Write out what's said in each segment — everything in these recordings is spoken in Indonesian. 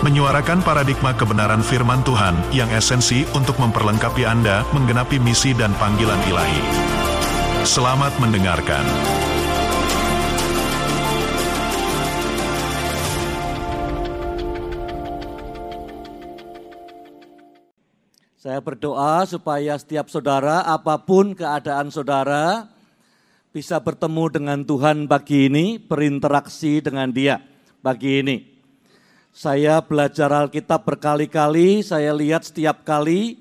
menyuarakan paradigma kebenaran firman Tuhan yang esensi untuk memperlengkapi Anda menggenapi misi dan panggilan ilahi. Selamat mendengarkan. Saya berdoa supaya setiap saudara, apa pun keadaan saudara, bisa bertemu dengan Tuhan pagi ini, berinteraksi dengan Dia pagi ini. Saya belajar Alkitab berkali-kali, saya lihat setiap kali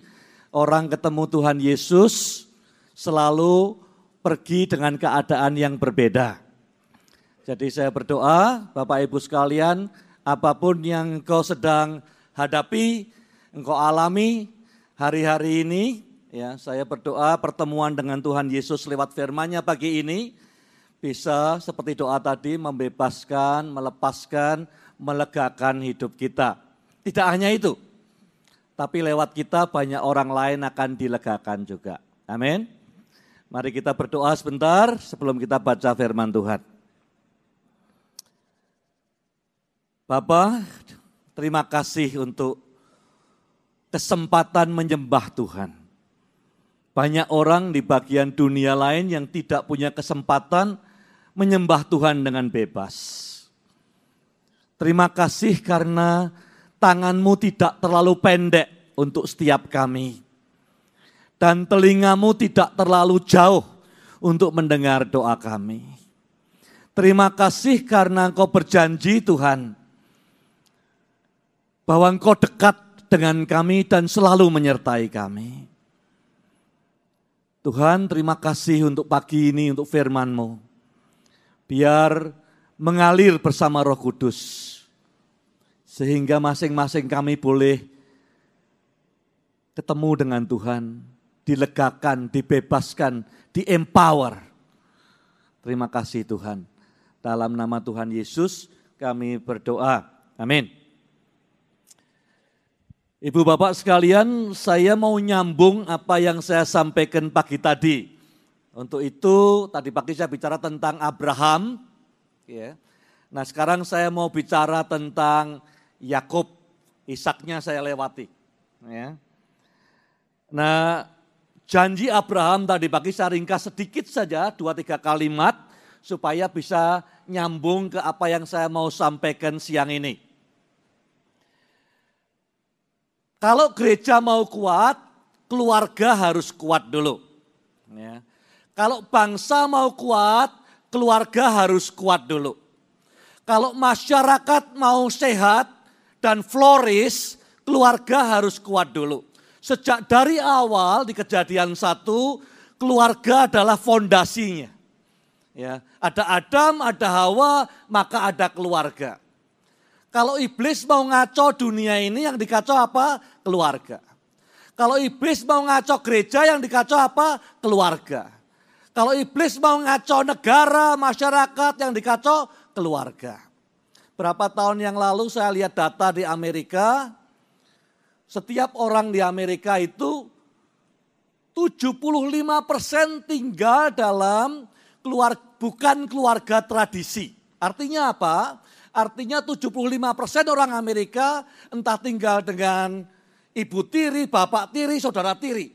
orang ketemu Tuhan Yesus selalu pergi dengan keadaan yang berbeda. Jadi saya berdoa, Bapak Ibu sekalian, apa pun yang engkau sedang hadapi, engkau alami hari-hari ini, ya saya berdoa pertemuan dengan Tuhan Yesus lewat firman-Nya pagi ini bisa seperti doa tadi membebaskan, melepaskan, melegakan hidup kita. Tidak hanya itu, tapi lewat kita banyak orang lain akan dilegakan juga. Amin. Mari kita berdoa sebentar sebelum kita baca firman Tuhan. Bapak, terima kasih untuk kesempatan menyembah Tuhan. Banyak orang di bagian dunia lain yang tidak punya kesempatan menyembah Tuhan dengan bebas. Terima kasih karena tanganmu tidak terlalu pendek untuk setiap kami. Dan telingamu tidak terlalu jauh untuk mendengar doa kami. Terima kasih karena engkau berjanji Tuhan. Bahwa engkau dekat dengan kami dan selalu menyertai kami. Tuhan terima kasih untuk pagi ini, untuk firman-Mu. Biar mengalir bersama roh kudus sehingga masing-masing kami boleh ketemu dengan Tuhan, dilegakan, dibebaskan, di-empower. Terima kasih Tuhan. Dalam nama Tuhan Yesus kami berdoa. Amin. Ibu bapak sekalian, saya mau nyambung apa yang saya sampaikan pagi tadi. Untuk itu tadi pagi saya bicara tentang Abraham. Ya. Nah sekarang saya mau bicara tentang Yakub, Ishaknya saya lewati. Ya. Nah, janji Abraham tadi pagi saya ringkas sedikit saja, dua tiga kalimat, supaya bisa nyambung ke apa yang saya mau sampaikan siang ini. Kalau gereja mau kuat, keluarga harus kuat dulu. Ya. Kalau bangsa mau kuat, keluarga harus kuat dulu. Kalau masyarakat mau sehat, dan flourish, keluarga harus kuat dulu. Sejak dari awal di kejadian satu, keluarga adalah fondasinya. Ya, ada Adam, ada Hawa, maka ada keluarga. Kalau iblis mau ngaco dunia ini yang dikacau apa? Keluarga. Kalau iblis mau ngaco gereja yang dikacau apa? Keluarga. Kalau iblis mau ngaco negara, masyarakat yang dikacau keluarga. Berapa tahun yang lalu saya lihat data di Amerika, setiap orang di Amerika itu 75 persen tinggal dalam keluar, bukan keluarga tradisi. Artinya apa? Artinya 75 persen orang Amerika entah tinggal dengan ibu tiri, bapak tiri, saudara tiri.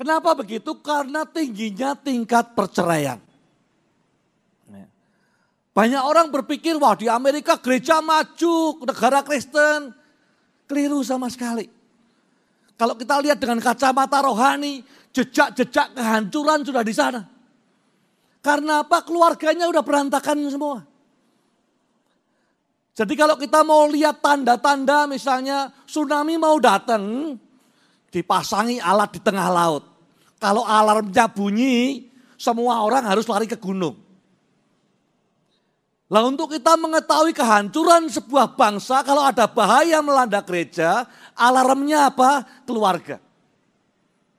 Kenapa begitu? Karena tingginya tingkat perceraian. Banyak orang berpikir, wah di Amerika gereja maju, negara Kristen. Keliru sama sekali. Kalau kita lihat dengan kacamata rohani, jejak-jejak kehancuran sudah di sana. Karena apa? Keluarganya udah berantakan semua. Jadi kalau kita mau lihat tanda-tanda misalnya tsunami mau datang, dipasangi alat di tengah laut. Kalau alarmnya bunyi, semua orang harus lari ke gunung. Lah untuk kita mengetahui kehancuran sebuah bangsa kalau ada bahaya melanda gereja, alarmnya apa? Keluarga.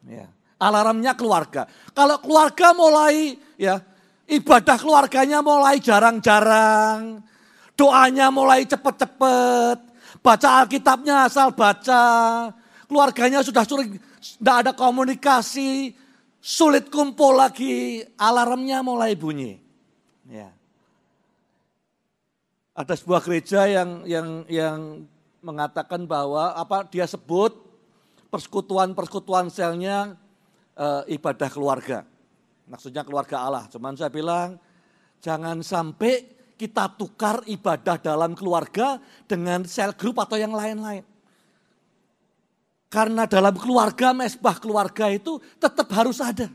Ya. Alarmnya keluarga. Kalau keluarga mulai ya ibadah keluarganya mulai jarang-jarang, doanya mulai cepet-cepet, baca Alkitabnya asal baca, keluarganya sudah sulit, tidak ada komunikasi, sulit kumpul lagi, alarmnya mulai bunyi. Ya. Ada sebuah gereja yang yang yang mengatakan bahwa apa dia sebut persekutuan-persekutuan selnya e, ibadah keluarga. Maksudnya keluarga Allah. Cuman saya bilang jangan sampai kita tukar ibadah dalam keluarga dengan sel grup atau yang lain-lain. Karena dalam keluarga, mesbah keluarga itu tetap harus ada.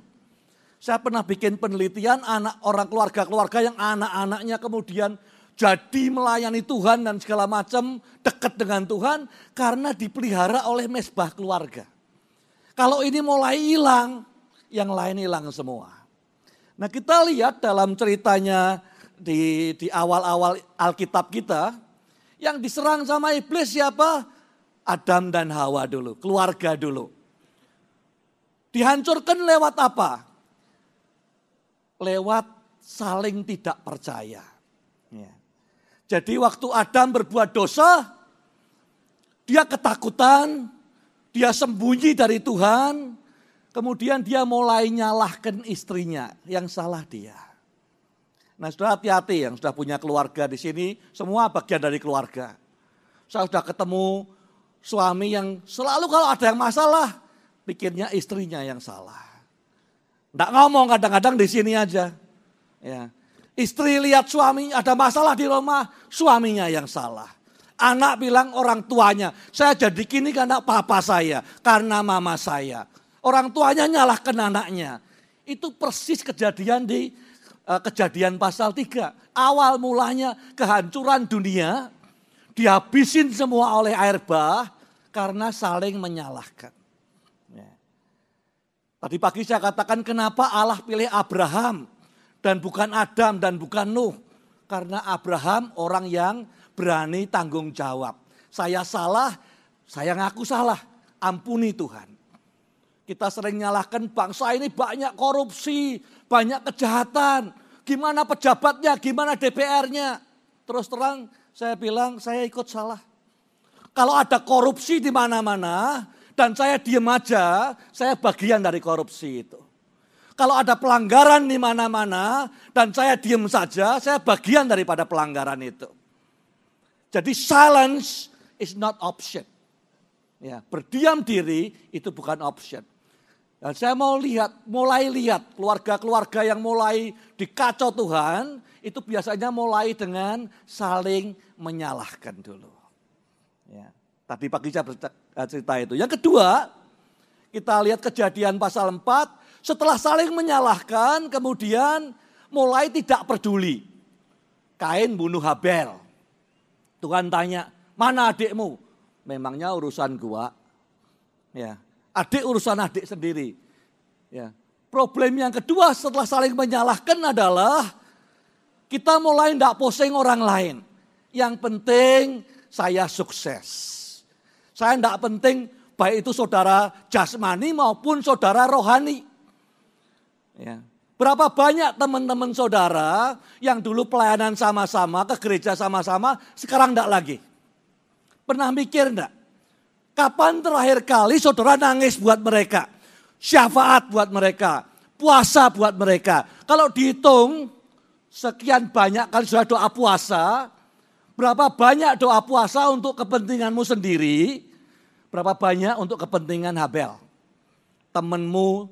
Saya pernah bikin penelitian anak orang keluarga-keluarga yang anak-anaknya kemudian jadi melayani Tuhan dan segala macam dekat dengan Tuhan karena dipelihara oleh mesbah keluarga. Kalau ini mulai hilang, yang lain hilang semua. Nah kita lihat dalam ceritanya di, di awal-awal Alkitab kita, yang diserang sama iblis siapa? Adam dan Hawa dulu, keluarga dulu. Dihancurkan lewat apa? Lewat saling tidak percaya. Jadi waktu Adam berbuat dosa, dia ketakutan, dia sembunyi dari Tuhan, kemudian dia mulai nyalahkan istrinya, yang salah dia. Nah sudah hati-hati yang sudah punya keluarga di sini, semua bagian dari keluarga. Saya sudah ketemu suami yang selalu kalau ada yang masalah, pikirnya istrinya yang salah. Tidak ngomong kadang-kadang di sini aja. Ya. Istri lihat suami ada masalah di rumah, suaminya yang salah. Anak bilang orang tuanya, saya jadi gini karena papa saya, karena mama saya. Orang tuanya nyalahkan anaknya. Itu persis kejadian di uh, kejadian pasal 3. Awal mulanya kehancuran dunia, dihabisin semua oleh air bah karena saling menyalahkan. Ya. Tadi pagi saya katakan kenapa Allah pilih Abraham dan bukan Adam dan bukan Nuh. Karena Abraham orang yang berani tanggung jawab. Saya salah, saya ngaku salah. Ampuni Tuhan. Kita sering nyalahkan bangsa ini banyak korupsi, banyak kejahatan. Gimana pejabatnya, gimana DPR-nya. Terus terang saya bilang saya ikut salah. Kalau ada korupsi di mana-mana dan saya diem aja, saya bagian dari korupsi itu. Kalau ada pelanggaran di mana-mana dan saya diem saja, saya bagian daripada pelanggaran itu. Jadi silence is not option. Ya, berdiam diri itu bukan option. Dan saya mau lihat, mulai lihat keluarga-keluarga yang mulai dikacau Tuhan, itu biasanya mulai dengan saling menyalahkan dulu. Ya. Tadi pagi saya cerita itu. Yang kedua, kita lihat kejadian pasal 4, setelah saling menyalahkan, kemudian mulai tidak peduli. Kain bunuh Habel. Tuhan tanya, mana adikmu? Memangnya urusan gua. Ya, adik urusan adik sendiri. Ya. Problem yang kedua setelah saling menyalahkan adalah kita mulai tidak posing orang lain. Yang penting saya sukses. Saya tidak penting baik itu saudara jasmani maupun saudara rohani. Ya. Berapa banyak teman-teman saudara yang dulu pelayanan sama-sama, ke gereja sama-sama, sekarang enggak lagi. Pernah mikir enggak? Kapan terakhir kali saudara nangis buat mereka? Syafaat buat mereka, puasa buat mereka. Kalau dihitung sekian banyak kali sudah doa puasa, berapa banyak doa puasa untuk kepentinganmu sendiri, berapa banyak untuk kepentingan Habel. Temenmu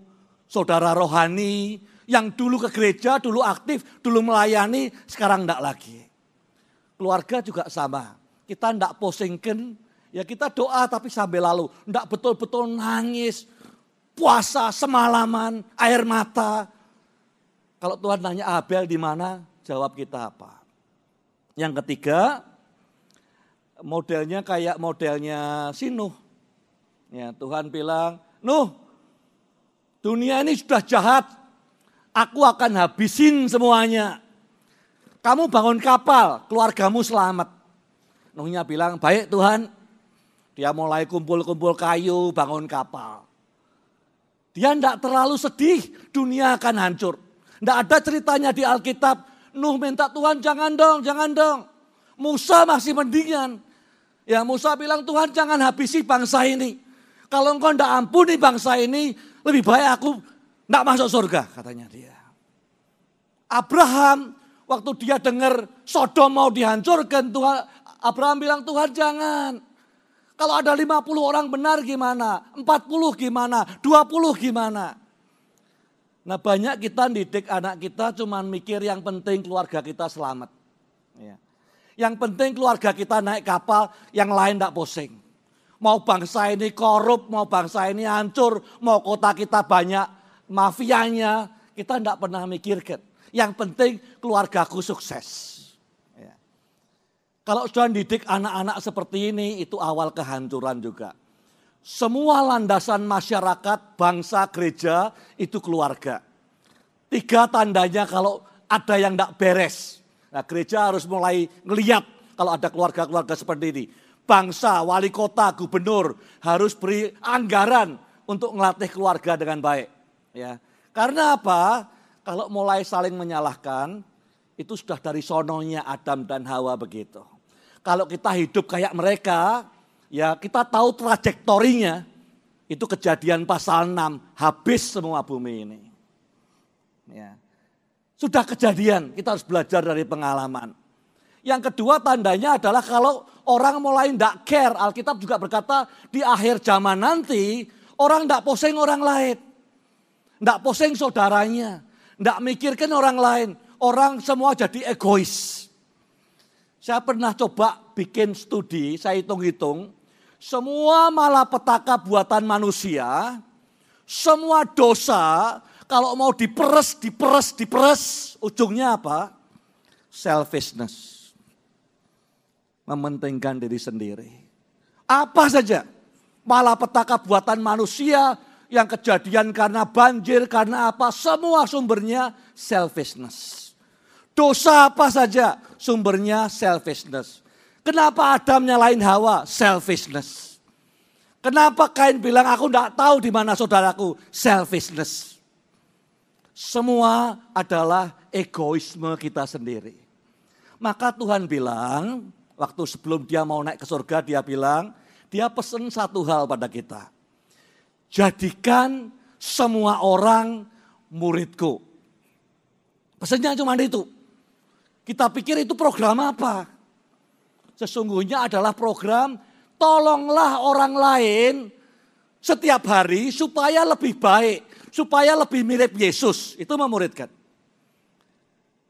saudara rohani yang dulu ke gereja, dulu aktif, dulu melayani, sekarang enggak lagi. Keluarga juga sama. Kita enggak posingkan, ya kita doa tapi sambil lalu. Enggak betul-betul nangis, puasa semalaman, air mata. Kalau Tuhan nanya Abel di mana, jawab kita apa? Yang ketiga, modelnya kayak modelnya Sinuh. Ya, Tuhan bilang, Nuh Dunia ini sudah jahat. Aku akan habisin semuanya. Kamu bangun kapal, keluargamu selamat. Nuhnya bilang, baik Tuhan. Dia mulai kumpul-kumpul kayu, bangun kapal. Dia tidak terlalu sedih, dunia akan hancur. Tidak ada ceritanya di Alkitab, Nuh minta Tuhan jangan dong, jangan dong. Musa masih mendingan. Ya Musa bilang Tuhan jangan habisi bangsa ini. Kalau engkau tidak ampuni bangsa ini, lebih baik aku tidak masuk surga katanya dia. Abraham waktu dia dengar Sodom mau dihancurkan, Tuhan Abraham bilang Tuhan jangan. Kalau ada 50 orang benar gimana? 40 gimana? 20 gimana? Nah banyak kita didik anak kita cuman mikir yang penting keluarga kita selamat. Ya. Yang penting keluarga kita naik kapal, yang lain tidak pusing. Mau bangsa ini korup, mau bangsa ini hancur, mau kota kita banyak mafianya, kita tidak pernah mikirkan. Yang penting keluargaku sukses. Kalau sudah didik anak-anak seperti ini, itu awal kehancuran juga. Semua landasan masyarakat, bangsa, gereja, itu keluarga. Tiga tandanya kalau ada yang tidak beres. Nah gereja harus mulai ngeliat kalau ada keluarga-keluarga seperti ini. Bangsa, wali kota, gubernur harus beri anggaran untuk melatih keluarga dengan baik. Ya, Karena apa? Kalau mulai saling menyalahkan, itu sudah dari sononya Adam dan Hawa begitu. Kalau kita hidup kayak mereka, ya kita tahu trajektorinya. Itu kejadian pasal 6, habis semua bumi ini. Ya. Sudah kejadian, kita harus belajar dari pengalaman. Yang kedua tandanya adalah kalau orang mulai tidak care, Alkitab juga berkata di akhir zaman nanti orang tidak poseng orang lain. Tidak poseng saudaranya, tidak mikirkan orang lain. Orang semua jadi egois. Saya pernah coba bikin studi, saya hitung-hitung. Semua malapetaka buatan manusia, semua dosa, kalau mau diperes, diperes, diperes, ujungnya apa? Selfishness. Mementingkan diri sendiri. Apa saja malapetaka buatan manusia yang kejadian karena banjir, karena apa, semua sumbernya selfishness. Dosa apa saja sumbernya selfishness. Kenapa Adam nyalain Hawa? Selfishness. Kenapa Kain bilang aku tidak tahu di mana saudaraku? Selfishness. Semua adalah egoisme kita sendiri. Maka Tuhan bilang, waktu sebelum dia mau naik ke surga, dia bilang, dia pesan satu hal pada kita. Jadikan semua orang muridku. Pesannya cuma itu. Kita pikir itu program apa? Sesungguhnya adalah program tolonglah orang lain setiap hari supaya lebih baik, supaya lebih mirip Yesus. Itu memuridkan.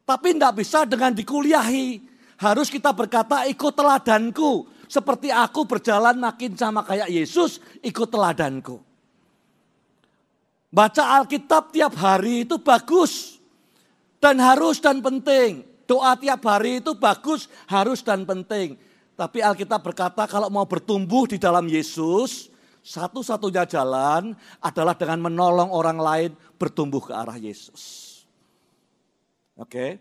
Tapi tidak bisa dengan dikuliahi. Harus kita berkata ikut teladanku. Seperti aku berjalan makin sama kayak Yesus, ikut teladanku. Baca Alkitab tiap hari itu bagus. Dan harus dan penting. Doa tiap hari itu bagus, harus dan penting. Tapi Alkitab berkata kalau mau bertumbuh di dalam Yesus, satu-satunya jalan adalah dengan menolong orang lain bertumbuh ke arah Yesus. Oke,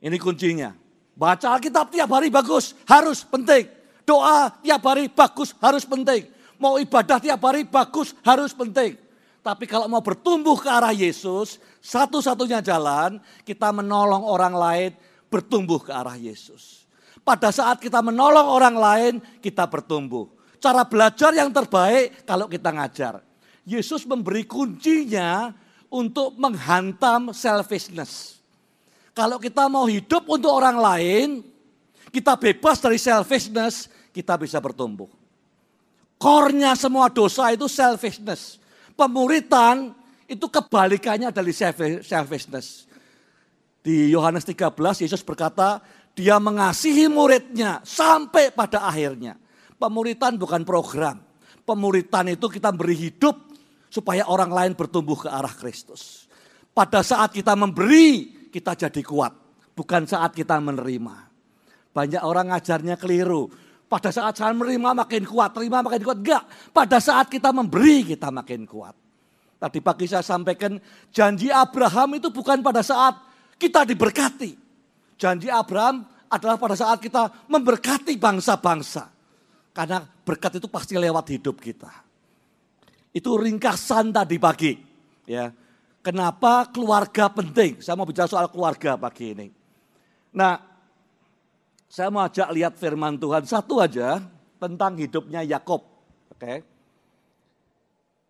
ini kuncinya. Baca Alkitab tiap hari bagus, harus penting. Doa tiap hari bagus, harus penting. Mau ibadah tiap hari bagus, harus penting. Tapi kalau mau bertumbuh ke arah Yesus, satu-satunya jalan kita menolong orang lain bertumbuh ke arah Yesus. Pada saat kita menolong orang lain, kita bertumbuh. Cara belajar yang terbaik kalau kita ngajar. Yesus memberi kuncinya untuk menghantam selfishness. Kalau kita mau hidup untuk orang lain, kita bebas dari selfishness, kita bisa bertumbuh. Kornya semua dosa itu selfishness. Pemuritan itu kebalikannya dari selfishness. Di Yohanes 13 Yesus berkata, dia mengasihi muridnya sampai pada akhirnya. Pemuritan bukan program. Pemuritan itu kita beri hidup supaya orang lain bertumbuh ke arah Kristus. Pada saat kita memberi, kita jadi kuat. Bukan saat kita menerima. Banyak orang ngajarnya keliru. Pada saat saya menerima makin kuat, terima makin kuat. Enggak, pada saat kita memberi kita makin kuat. Tadi pagi saya sampaikan janji Abraham itu bukan pada saat kita diberkati. Janji Abraham adalah pada saat kita memberkati bangsa-bangsa. Karena berkat itu pasti lewat hidup kita. Itu ringkasan tadi pagi. Ya. Kenapa keluarga penting? Saya mau bicara soal keluarga pagi ini. Nah, saya mau ajak lihat firman Tuhan satu aja tentang hidupnya Yakob. Oke.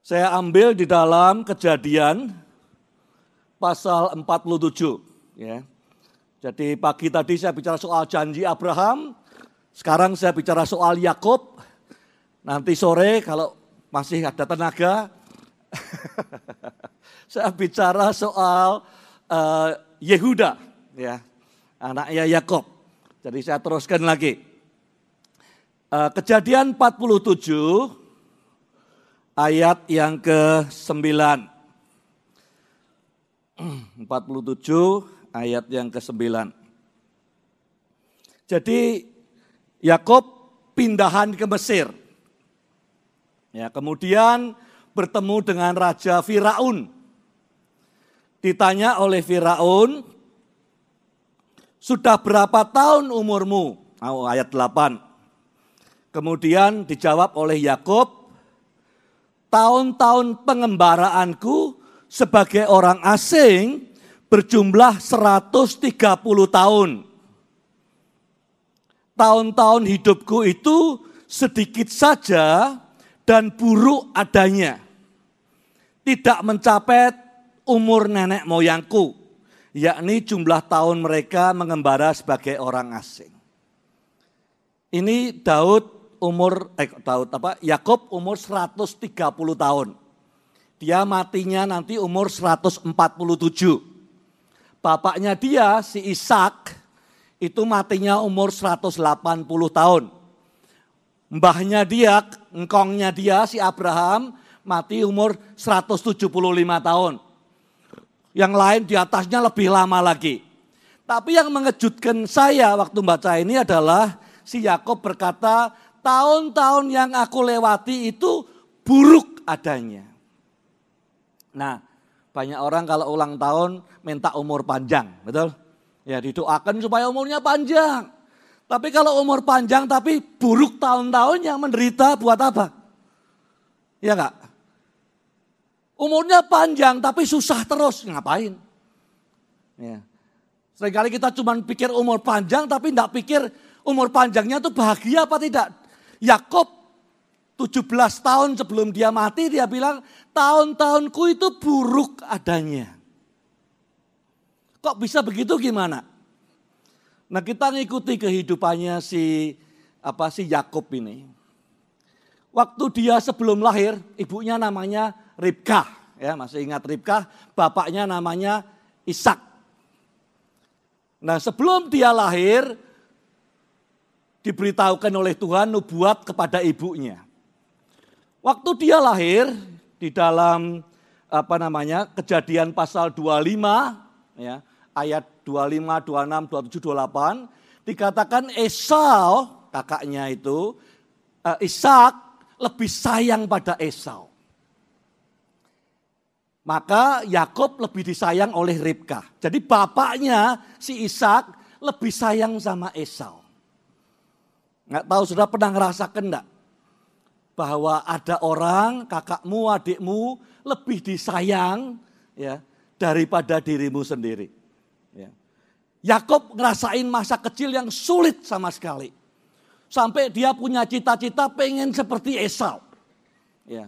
Saya ambil di dalam Kejadian pasal 47, ya. Jadi pagi tadi saya bicara soal janji Abraham, sekarang saya bicara soal Yakob. Nanti sore kalau masih ada tenaga, saya bicara soal uh, Yehuda, ya, anaknya Yakob. Jadi saya teruskan lagi. Uh, kejadian 47 ayat yang ke-9. 47 ayat yang ke-9. Jadi Yakob pindahan ke Mesir. Ya, kemudian bertemu dengan Raja Firaun. Ditanya oleh Firaun, sudah berapa tahun umurmu? Oh, ayat 8. Kemudian dijawab oleh Yakob, tahun-tahun pengembaraanku sebagai orang asing berjumlah 130 tahun. Tahun-tahun hidupku itu sedikit saja dan buruk adanya. Tidak mencapai umur nenek moyangku, yakni jumlah tahun mereka mengembara sebagai orang asing. Ini Daud umur eh Daud apa? Yakob umur 130 tahun. Dia matinya nanti umur 147. Bapaknya dia si Ishak itu matinya umur 180 tahun. Mbahnya dia, engkongnya dia si Abraham mati umur 175 tahun. Yang lain di atasnya lebih lama lagi. Tapi yang mengejutkan saya waktu baca ini adalah si Yakob berkata, tahun-tahun yang aku lewati itu buruk adanya. Nah, banyak orang kalau ulang tahun minta umur panjang, betul? Ya didoakan supaya umurnya panjang. Tapi kalau umur panjang tapi buruk tahun-tahun yang menderita buat apa? Ya enggak? Umurnya panjang tapi susah terus, ngapain? Ya. Seringkali kita cuma pikir umur panjang tapi enggak pikir umur panjangnya itu bahagia apa tidak. Yakob 17 tahun sebelum dia mati dia bilang tahun-tahunku itu buruk adanya. Kok bisa begitu gimana? Nah kita ngikuti kehidupannya si apa si Yakob ini. Waktu dia sebelum lahir, ibunya namanya Ribkah, ya masih ingat Ribkah, bapaknya namanya Ishak. Nah sebelum dia lahir, diberitahukan oleh Tuhan nubuat kepada ibunya. Waktu dia lahir di dalam apa namanya kejadian pasal 25 ya ayat 25, 26, 27, 28 dikatakan Esau kakaknya itu uh, Ishak lebih sayang pada Esau. Maka Yakob lebih disayang oleh Ribka. Jadi bapaknya si Ishak lebih sayang sama Esau. Nggak tahu sudah pernah ngerasakan enggak? bahwa ada orang, kakakmu, adikmu lebih disayang ya daripada dirimu sendiri. Ya. Yakob ngerasain masa kecil yang sulit sama sekali. Sampai dia punya cita-cita pengen seperti Esau. Ya.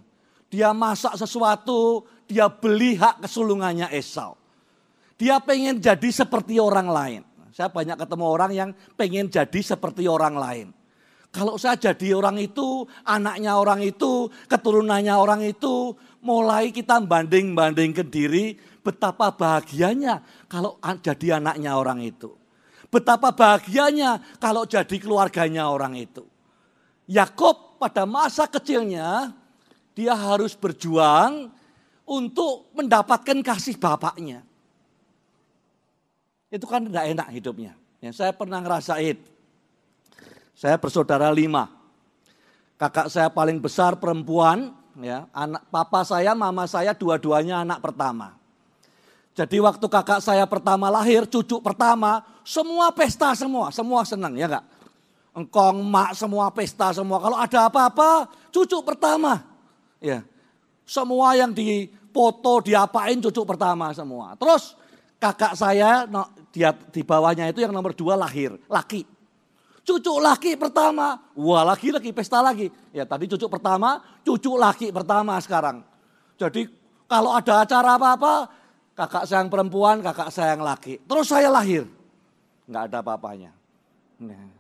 Dia masak sesuatu, dia beli hak kesulungannya Esau. Dia pengen jadi seperti orang lain. Saya banyak ketemu orang yang pengen jadi seperti orang lain. Kalau saya jadi orang itu, anaknya orang itu, keturunannya orang itu, mulai kita banding-banding ke diri, betapa bahagianya kalau jadi anaknya orang itu. Betapa bahagianya kalau jadi keluarganya orang itu. Yakob pada masa kecilnya, dia harus berjuang untuk mendapatkan kasih bapaknya. Itu kan tidak enak hidupnya. Ya, saya pernah ngerasain saya bersaudara lima. Kakak saya paling besar perempuan, ya, anak papa saya, mama saya dua-duanya anak pertama. Jadi waktu kakak saya pertama lahir, cucu pertama, semua pesta semua, semua senang ya enggak? Engkong, mak, semua pesta semua. Kalau ada apa-apa, cucu pertama. Ya. Semua yang di foto diapain cucu pertama semua. Terus kakak saya no, dia di bawahnya itu yang nomor dua lahir, laki. Cucu laki pertama, wah lagi lagi pesta lagi. Ya tadi cucu pertama, cucu laki pertama sekarang. Jadi kalau ada acara apa-apa, kakak saya yang perempuan, kakak saya yang laki. Terus saya lahir, nggak ada apa-apanya. Nah.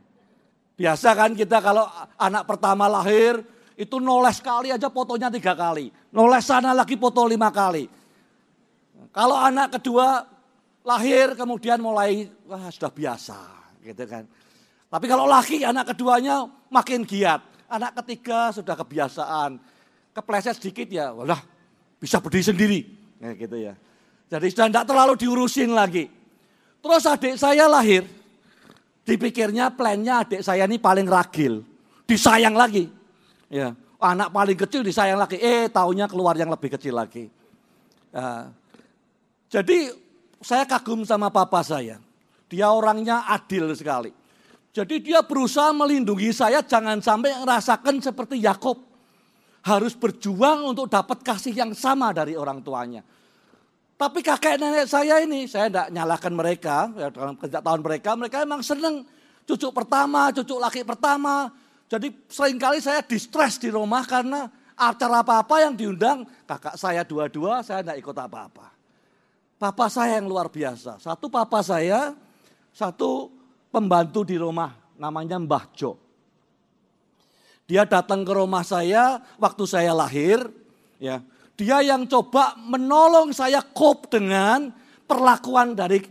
Biasa kan kita kalau anak pertama lahir, itu noles sekali aja fotonya tiga kali. Noles sana lagi foto lima kali. Kalau anak kedua lahir kemudian mulai wah sudah biasa gitu kan. Tapi kalau laki anak keduanya makin giat. Anak ketiga sudah kebiasaan. Kepleset sedikit ya, walah bisa berdiri sendiri. Ya, gitu ya. Jadi sudah tidak terlalu diurusin lagi. Terus adik saya lahir, dipikirnya plannya adik saya ini paling ragil. Disayang lagi. Ya, anak paling kecil disayang lagi. Eh, taunya keluar yang lebih kecil lagi. Uh, jadi saya kagum sama papa saya. Dia orangnya adil sekali. Jadi dia berusaha melindungi saya jangan sampai merasakan seperti Yakob. Harus berjuang untuk dapat kasih yang sama dari orang tuanya. Tapi kakek nenek saya ini, saya tidak nyalakan mereka, ya, dalam kerja tahun mereka, mereka emang seneng. Cucu pertama, cucu laki pertama, jadi sering kali saya distress di rumah karena acara apa-apa yang diundang kakak saya dua-dua saya tidak ikut apa-apa. Papa saya yang luar biasa. Satu papa saya, satu pembantu di rumah namanya Mbah Jo. Dia datang ke rumah saya waktu saya lahir, ya. Dia yang coba menolong saya kop dengan perlakuan dari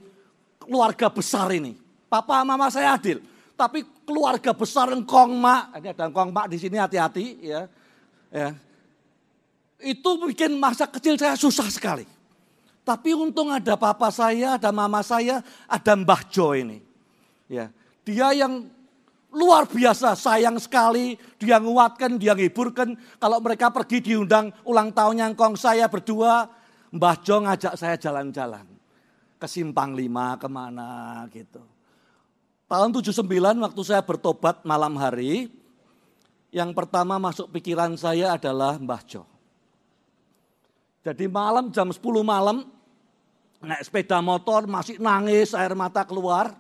keluarga besar ini. Papa mama saya adil. Tapi keluarga besar engkong mak, ini ada engkong mak di sini hati-hati ya. ya. Itu bikin masa kecil saya susah sekali. Tapi untung ada papa saya, ada mama saya, ada Mbah Jo ini. Ya, dia yang luar biasa sayang sekali, dia nguatkan, dia ngiburkan. Kalau mereka pergi diundang ulang tahunnya engkong saya berdua, Mbah Jo ngajak saya jalan-jalan. Ke Simpang Lima, ke mana gitu. Tahun 79 waktu saya bertobat malam hari, yang pertama masuk pikiran saya adalah Mbah Jo. Jadi malam jam 10 malam, naik sepeda motor masih nangis, air mata keluar.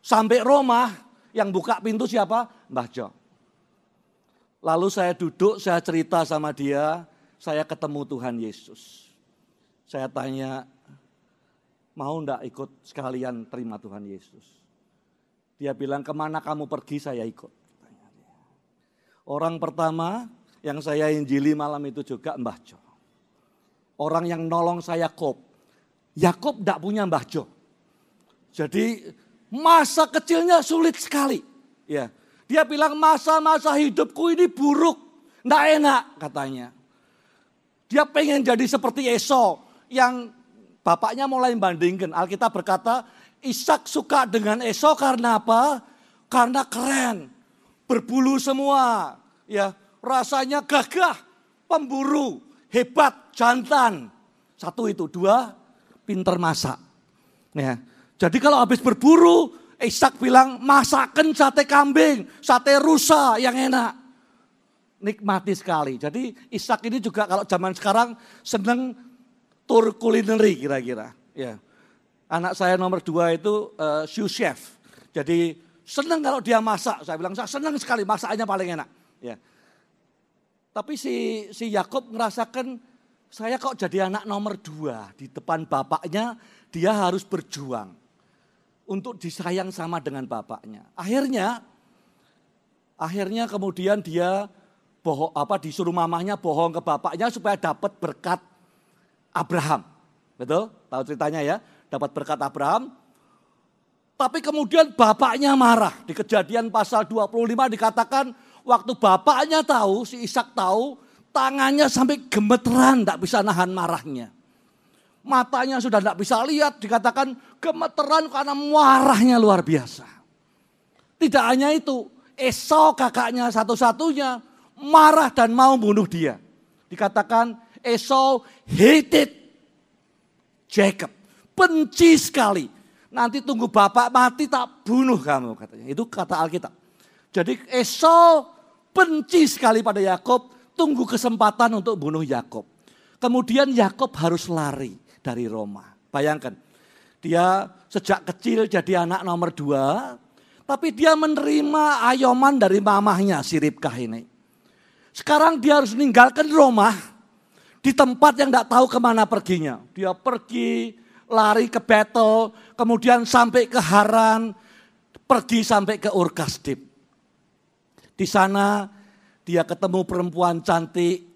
Sampai rumah, yang buka pintu siapa? Mbah Jo. Lalu saya duduk, saya cerita sama dia, saya ketemu Tuhan Yesus. Saya tanya, mau ndak ikut sekalian terima Tuhan Yesus? Dia bilang ke mana kamu pergi saya ikut. Orang pertama yang saya injili malam itu juga Mbah Jo. Orang yang nolong saya Yakob. Yakob tidak punya Mbah Jo. Jadi masa kecilnya sulit sekali. Ya, dia bilang masa-masa hidupku ini buruk, tidak enak katanya. Dia pengen jadi seperti Esau yang bapaknya mulai membandingkan. Alkitab berkata Ishak suka dengan Esau karena apa? Karena keren, berbulu semua, ya rasanya gagah, pemburu, hebat, jantan. Satu itu, dua, pinter masak. Ya. Jadi kalau habis berburu, Ishak bilang masakan sate kambing, sate rusa yang enak. Nikmati sekali. Jadi Ishak ini juga kalau zaman sekarang seneng tur kulineri kira-kira. Ya. Anak saya nomor dua itu uh, sous chef. Jadi senang kalau dia masak. Saya bilang saya senang sekali masaknya paling enak. Ya. Tapi si si Yakob ngerasakan saya kok jadi anak nomor dua di depan bapaknya dia harus berjuang untuk disayang sama dengan bapaknya. Akhirnya akhirnya kemudian dia bohong apa disuruh mamahnya bohong ke bapaknya supaya dapat berkat Abraham. Betul? Tahu ceritanya ya? Dapat berkat Abraham. Tapi kemudian bapaknya marah. Di kejadian pasal 25 dikatakan waktu bapaknya tahu, si Ishak tahu, tangannya sampai gemeteran, tidak bisa nahan marahnya. Matanya sudah tidak bisa lihat, dikatakan gemeteran karena marahnya luar biasa. Tidak hanya itu, Esau kakaknya satu-satunya marah dan mau bunuh dia. Dikatakan Esau hated Jacob benci sekali. Nanti tunggu bapak mati tak bunuh kamu katanya. Itu kata Alkitab. Jadi Esau benci sekali pada Yakob, tunggu kesempatan untuk bunuh Yakob. Kemudian Yakob harus lari dari Roma. Bayangkan, dia sejak kecil jadi anak nomor dua, tapi dia menerima ayoman dari mamahnya si Ribkah ini. Sekarang dia harus meninggalkan Roma di tempat yang tidak tahu ke mana perginya. Dia pergi lari ke Betel, kemudian sampai ke Haran, pergi sampai ke Urkasdip. Di sana dia ketemu perempuan cantik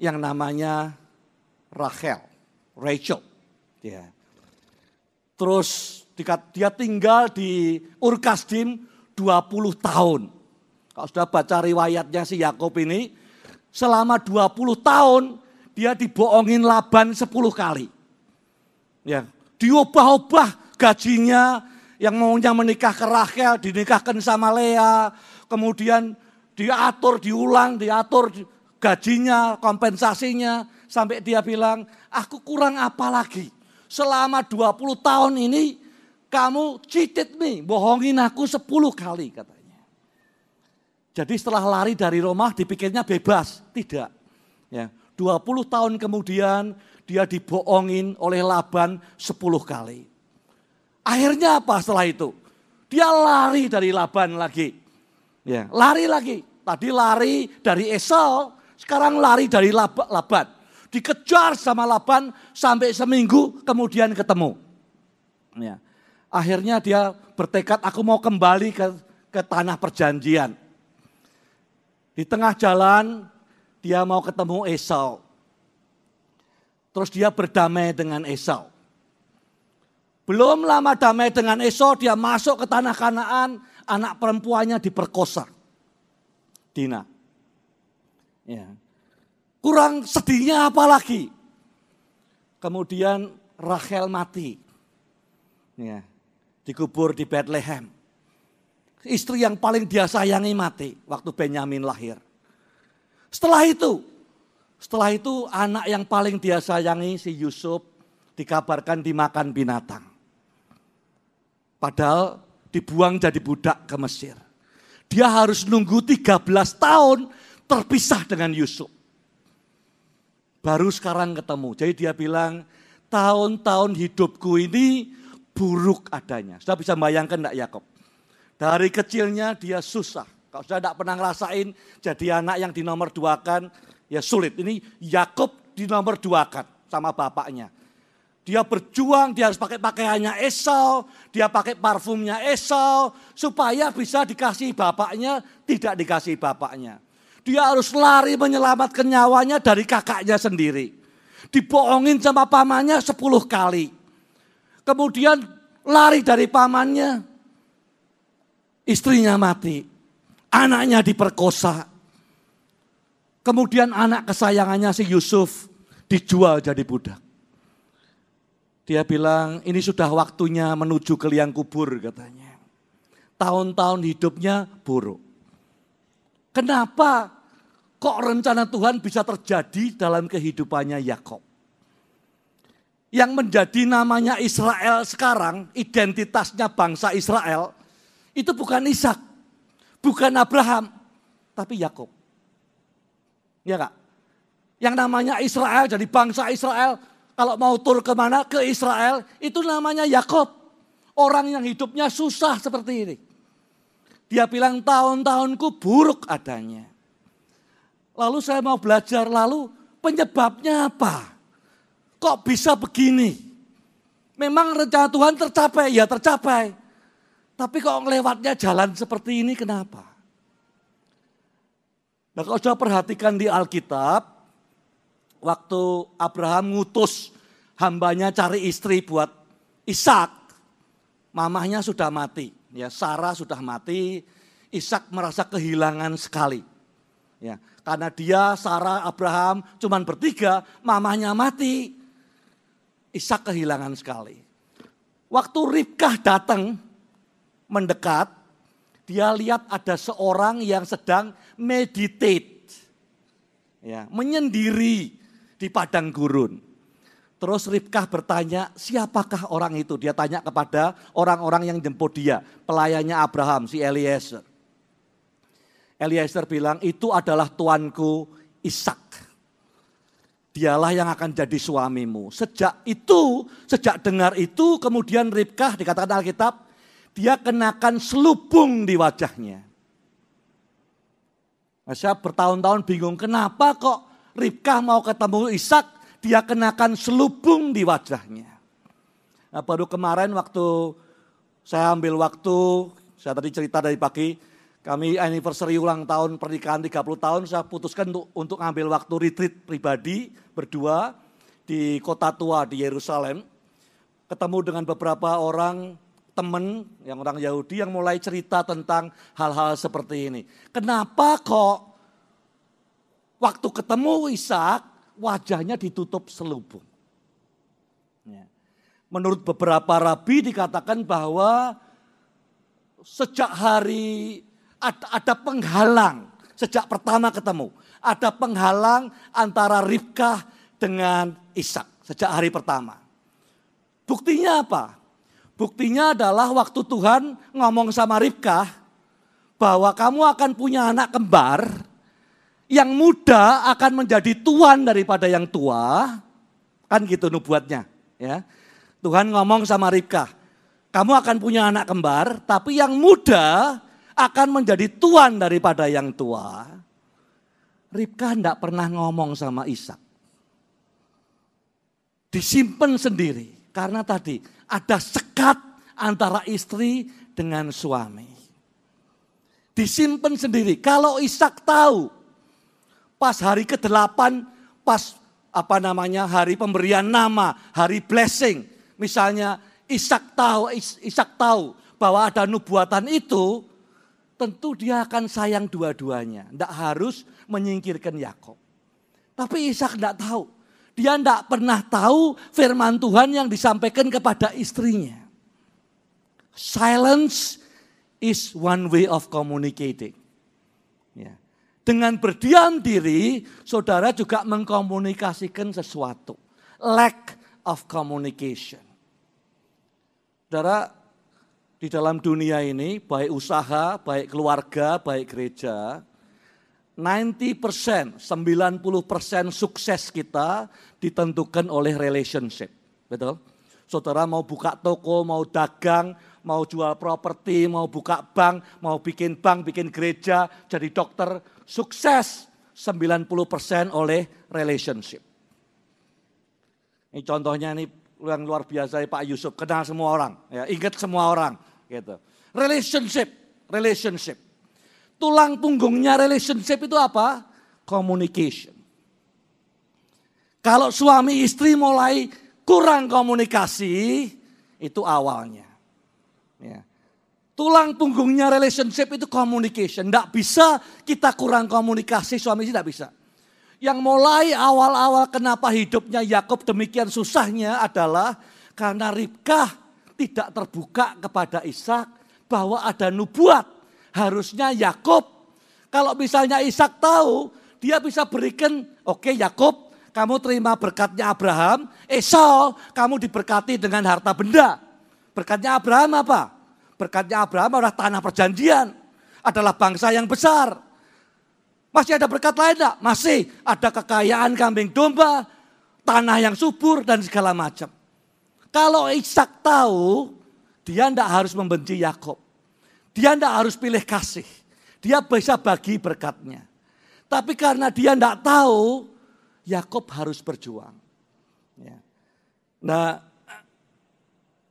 yang namanya Rachel, Rachel. Ya. Terus dia tinggal di Urkasdim 20 tahun. Kalau sudah baca riwayatnya si Yakob ini, selama 20 tahun dia dibohongin Laban 10 kali. Ya, diubah-ubah gajinya yang maunya menikah ke Rachel dinikahkan sama Lea, kemudian diatur, diulang, diatur gajinya, kompensasinya sampai dia bilang, "Aku kurang apa lagi?" selama 20 tahun ini kamu cheated me, bohongin aku 10 kali katanya. Jadi setelah lari dari Roma dipikirnya bebas, tidak. Ya, 20 tahun kemudian dia dibohongin oleh Laban 10 kali. Akhirnya apa setelah itu? Dia lari dari Laban lagi. Ya, lari lagi. Tadi lari dari Esau, sekarang lari dari Laban. Dikejar sama Laban sampai seminggu kemudian ketemu. Ya. Akhirnya dia bertekad aku mau kembali ke, ke tanah perjanjian. Di tengah jalan dia mau ketemu Esau. Terus dia berdamai dengan Esau. Belum lama damai dengan Esau, dia masuk ke tanah Kanaan, anak perempuannya diperkosa. Dina. Ya. Kurang sedihnya apa lagi? Kemudian Rachel mati. Ya, dikubur di Bethlehem. Istri yang paling dia sayangi mati waktu Benyamin lahir. Setelah itu, setelah itu anak yang paling dia sayangi si Yusuf dikabarkan dimakan binatang. Padahal dibuang jadi budak ke Mesir. Dia harus nunggu 13 tahun terpisah dengan Yusuf. Baru sekarang ketemu. Jadi dia bilang, tahun-tahun hidupku ini buruk adanya. Sudah bisa bayangkan enggak Yakob? Dari kecilnya dia susah. Kalau sudah tidak pernah ngerasain jadi anak yang dinomor duakan, ya sulit. Ini Yakob dinomor duakan sama bapaknya. Dia berjuang, dia harus pakai pakaiannya Esau, dia pakai parfumnya Esau, supaya bisa dikasih bapaknya, tidak dikasih bapaknya. Dia harus lari menyelamatkan nyawanya dari kakaknya sendiri. Dibohongin sama pamannya sepuluh kali. Kemudian lari dari pamannya. Istrinya mati. Anaknya diperkosa. Kemudian anak kesayangannya si Yusuf dijual jadi budak. Dia bilang ini sudah waktunya menuju ke liang kubur katanya. Tahun-tahun hidupnya buruk. Kenapa Kok rencana Tuhan bisa terjadi dalam kehidupannya Yakob? Yang menjadi namanya Israel sekarang, identitasnya bangsa Israel, itu bukan Ishak, bukan Abraham, tapi Yakob. Ya kak? Yang namanya Israel, jadi bangsa Israel, kalau mau tur ke mana ke Israel, itu namanya Yakob. Orang yang hidupnya susah seperti ini. Dia bilang tahun-tahunku buruk adanya. Lalu saya mau belajar, lalu penyebabnya apa? Kok bisa begini? Memang rencana Tuhan tercapai, ya tercapai. Tapi kok lewatnya jalan seperti ini kenapa? Nah kalau sudah perhatikan di Alkitab, waktu Abraham ngutus hambanya cari istri buat Ishak, mamahnya sudah mati, ya Sarah sudah mati, Ishak merasa kehilangan sekali. Ya, karena dia, Sarah, Abraham cuman bertiga, mamanya mati. Ishak kehilangan sekali. Waktu Ribkah datang mendekat, dia lihat ada seorang yang sedang meditate. Ya, menyendiri di padang gurun. Terus Ribkah bertanya, siapakah orang itu? Dia tanya kepada orang-orang yang jemput dia, pelayannya Abraham, si Eliezer. Eliezer bilang itu adalah tuanku Ishak. dialah yang akan jadi suamimu. Sejak itu, sejak dengar itu, kemudian Ribkah dikatakan Alkitab, dia kenakan selubung di wajahnya. Nah, saya bertahun-tahun bingung kenapa kok Ribkah mau ketemu Ishak, dia kenakan selubung di wajahnya. Nah, baru kemarin waktu saya ambil waktu, saya tadi cerita dari pagi, kami anniversary ulang tahun pernikahan 30 tahun, saya putuskan untuk, untuk ngambil waktu retreat pribadi berdua di kota tua di Yerusalem. Ketemu dengan beberapa orang teman yang orang Yahudi yang mulai cerita tentang hal-hal seperti ini. Kenapa kok waktu ketemu Ishak wajahnya ditutup selubung? Ya. Menurut beberapa rabi dikatakan bahwa sejak hari ada, penghalang sejak pertama ketemu. Ada penghalang antara Ribkah dengan Ishak sejak hari pertama. Buktinya apa? Buktinya adalah waktu Tuhan ngomong sama Ribkah bahwa kamu akan punya anak kembar yang muda akan menjadi tuan daripada yang tua. Kan gitu nubuatnya, ya. Tuhan ngomong sama Ribkah, kamu akan punya anak kembar, tapi yang muda akan menjadi tuan daripada yang tua. Ribkah tidak pernah ngomong sama Ishak. Disimpan sendiri. Karena tadi ada sekat antara istri dengan suami. Disimpan sendiri. Kalau Ishak tahu pas hari ke-8, pas apa namanya hari pemberian nama, hari blessing. Misalnya Ishak tahu, Ishak tahu bahwa ada nubuatan itu, tentu dia akan sayang dua-duanya. Tidak harus menyingkirkan Yakob. Tapi Ishak tidak tahu. Dia tidak pernah tahu firman Tuhan yang disampaikan kepada istrinya. Silence is one way of communicating. Ya. Dengan berdiam diri, saudara juga mengkomunikasikan sesuatu. Lack of communication. Saudara, di dalam dunia ini, baik usaha, baik keluarga, baik gereja, 90%, 90% sukses kita ditentukan oleh relationship. Betul? Saudara mau buka toko, mau dagang, mau jual properti, mau buka bank, mau bikin bank, bikin gereja, jadi dokter, sukses 90% oleh relationship. Ini contohnya ini yang luar biasa Pak Yusuf, kenal semua orang, ya, ingat semua orang gitu. Relationship, relationship. Tulang punggungnya relationship itu apa? Communication. Kalau suami istri mulai kurang komunikasi, itu awalnya. Ya. Tulang punggungnya relationship itu communication. Tidak bisa kita kurang komunikasi, suami istri tidak bisa. Yang mulai awal-awal kenapa hidupnya Yakob demikian susahnya adalah karena Ribkah tidak terbuka kepada Ishak bahwa ada nubuat Harusnya Yakob kalau misalnya Ishak tahu, dia bisa berikan, oke okay, Yakob, kamu terima berkatnya Abraham, Esau, kamu diberkati dengan harta benda. Berkatnya Abraham apa? Berkatnya Abraham adalah tanah perjanjian, adalah bangsa yang besar. Masih ada berkat lain enggak? Masih ada kekayaan kambing domba, tanah yang subur dan segala macam. Kalau Ishak tahu, dia tidak harus membenci Yakob. Dia tidak harus pilih kasih. Dia bisa bagi berkatnya. Tapi karena dia tidak tahu, Yakob harus berjuang. Ya. Nah,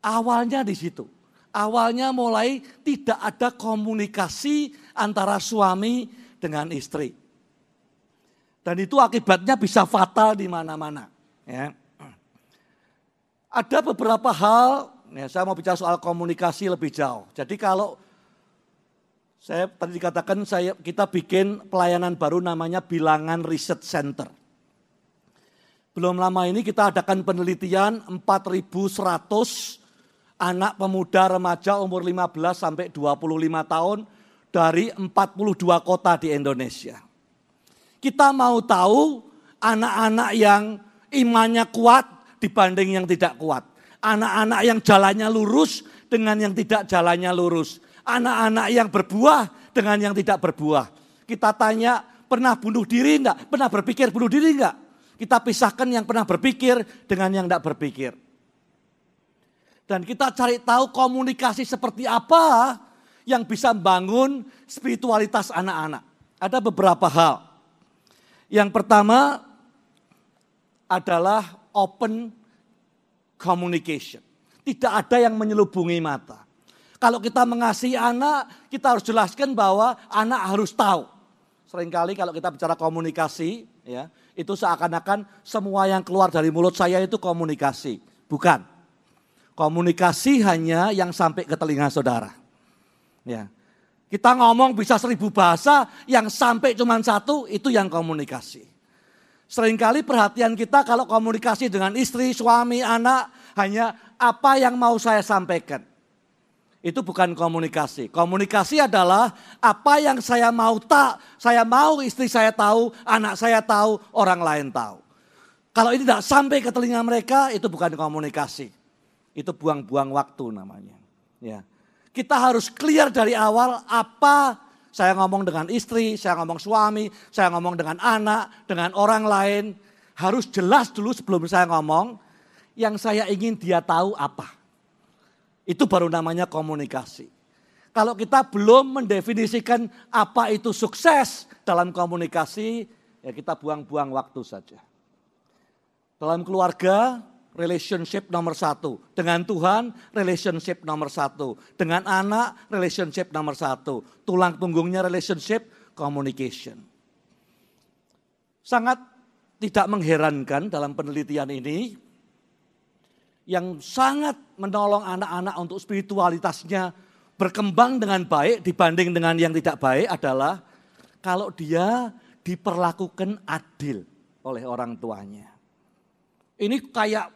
awalnya di situ. Awalnya mulai tidak ada komunikasi antara suami dengan istri. Dan itu akibatnya bisa fatal di mana-mana. Ya. Ada beberapa hal, ya saya mau bicara soal komunikasi lebih jauh. Jadi kalau saya tadi dikatakan saya kita bikin pelayanan baru namanya Bilangan Research Center. Belum lama ini kita adakan penelitian 4100 anak pemuda remaja umur 15 sampai 25 tahun dari 42 kota di Indonesia. Kita mau tahu anak-anak yang imannya kuat dibanding yang tidak kuat. Anak-anak yang jalannya lurus dengan yang tidak jalannya lurus anak-anak yang berbuah dengan yang tidak berbuah. Kita tanya, pernah bunuh diri enggak? Pernah berpikir bunuh diri enggak? Kita pisahkan yang pernah berpikir dengan yang tidak berpikir. Dan kita cari tahu komunikasi seperti apa yang bisa membangun spiritualitas anak-anak. Ada beberapa hal. Yang pertama adalah open communication. Tidak ada yang menyelubungi mata. Kalau kita mengasihi anak, kita harus jelaskan bahwa anak harus tahu. Seringkali kalau kita bicara komunikasi, ya itu seakan-akan semua yang keluar dari mulut saya itu komunikasi. Bukan. Komunikasi hanya yang sampai ke telinga saudara. Ya. Kita ngomong bisa seribu bahasa, yang sampai cuma satu, itu yang komunikasi. Seringkali perhatian kita kalau komunikasi dengan istri, suami, anak, hanya apa yang mau saya sampaikan. Itu bukan komunikasi. Komunikasi adalah apa yang saya mau tak, saya mau istri saya tahu, anak saya tahu, orang lain tahu. Kalau ini tidak sampai ke telinga mereka, itu bukan komunikasi. Itu buang-buang waktu namanya. Ya. Kita harus clear dari awal apa saya ngomong dengan istri, saya ngomong suami, saya ngomong dengan anak, dengan orang lain. Harus jelas dulu sebelum saya ngomong, yang saya ingin dia tahu apa. Itu baru namanya komunikasi. Kalau kita belum mendefinisikan apa itu sukses dalam komunikasi, ya kita buang-buang waktu saja. Dalam keluarga, relationship nomor satu. Dengan Tuhan, relationship nomor satu. Dengan anak, relationship nomor satu. Tulang punggungnya relationship, communication. Sangat tidak mengherankan dalam penelitian ini, yang sangat menolong anak-anak untuk spiritualitasnya berkembang dengan baik dibanding dengan yang tidak baik adalah kalau dia diperlakukan adil oleh orang tuanya. Ini kayak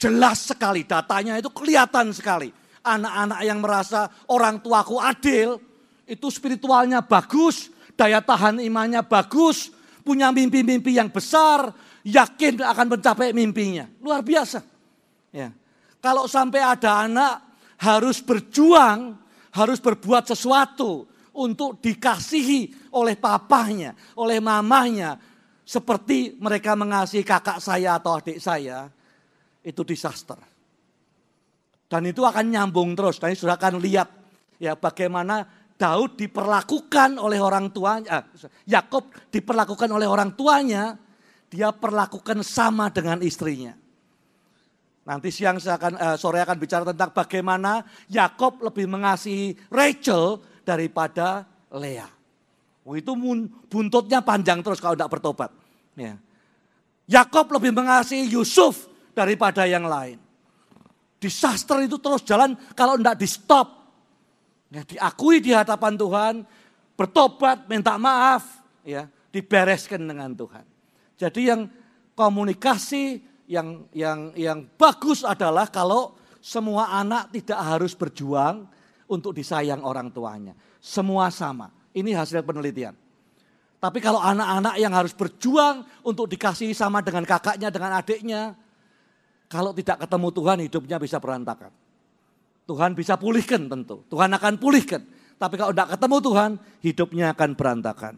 Jelas sekali datanya itu kelihatan sekali. Anak-anak yang merasa orang tuaku adil, itu spiritualnya bagus, daya tahan imannya bagus, punya mimpi-mimpi yang besar, yakin akan mencapai mimpinya. Luar biasa. Ya. Kalau sampai ada anak harus berjuang, harus berbuat sesuatu untuk dikasihi oleh papahnya, oleh mamahnya, seperti mereka mengasihi kakak saya atau adik saya, itu disaster. Dan itu akan nyambung terus. Dan sudah akan lihat ya bagaimana Daud diperlakukan oleh orang tuanya, eh, Yakob diperlakukan oleh orang tuanya, dia perlakukan sama dengan istrinya. Nanti siang saya akan eh, sore akan bicara tentang bagaimana Yakob lebih mengasihi Rachel daripada Lea. Oh, itu buntutnya panjang terus kalau tidak bertobat. Ya. Yakob lebih mengasihi Yusuf daripada yang lain. Disaster itu terus jalan kalau tidak di stop. Ya, diakui di hadapan Tuhan, bertobat, minta maaf, ya, dibereskan dengan Tuhan. Jadi yang komunikasi yang yang yang bagus adalah kalau semua anak tidak harus berjuang untuk disayang orang tuanya. Semua sama. Ini hasil penelitian. Tapi kalau anak-anak yang harus berjuang untuk dikasihi sama dengan kakaknya, dengan adiknya, kalau tidak ketemu Tuhan hidupnya bisa berantakan. Tuhan bisa pulihkan tentu. Tuhan akan pulihkan. Tapi kalau tidak ketemu Tuhan hidupnya akan berantakan.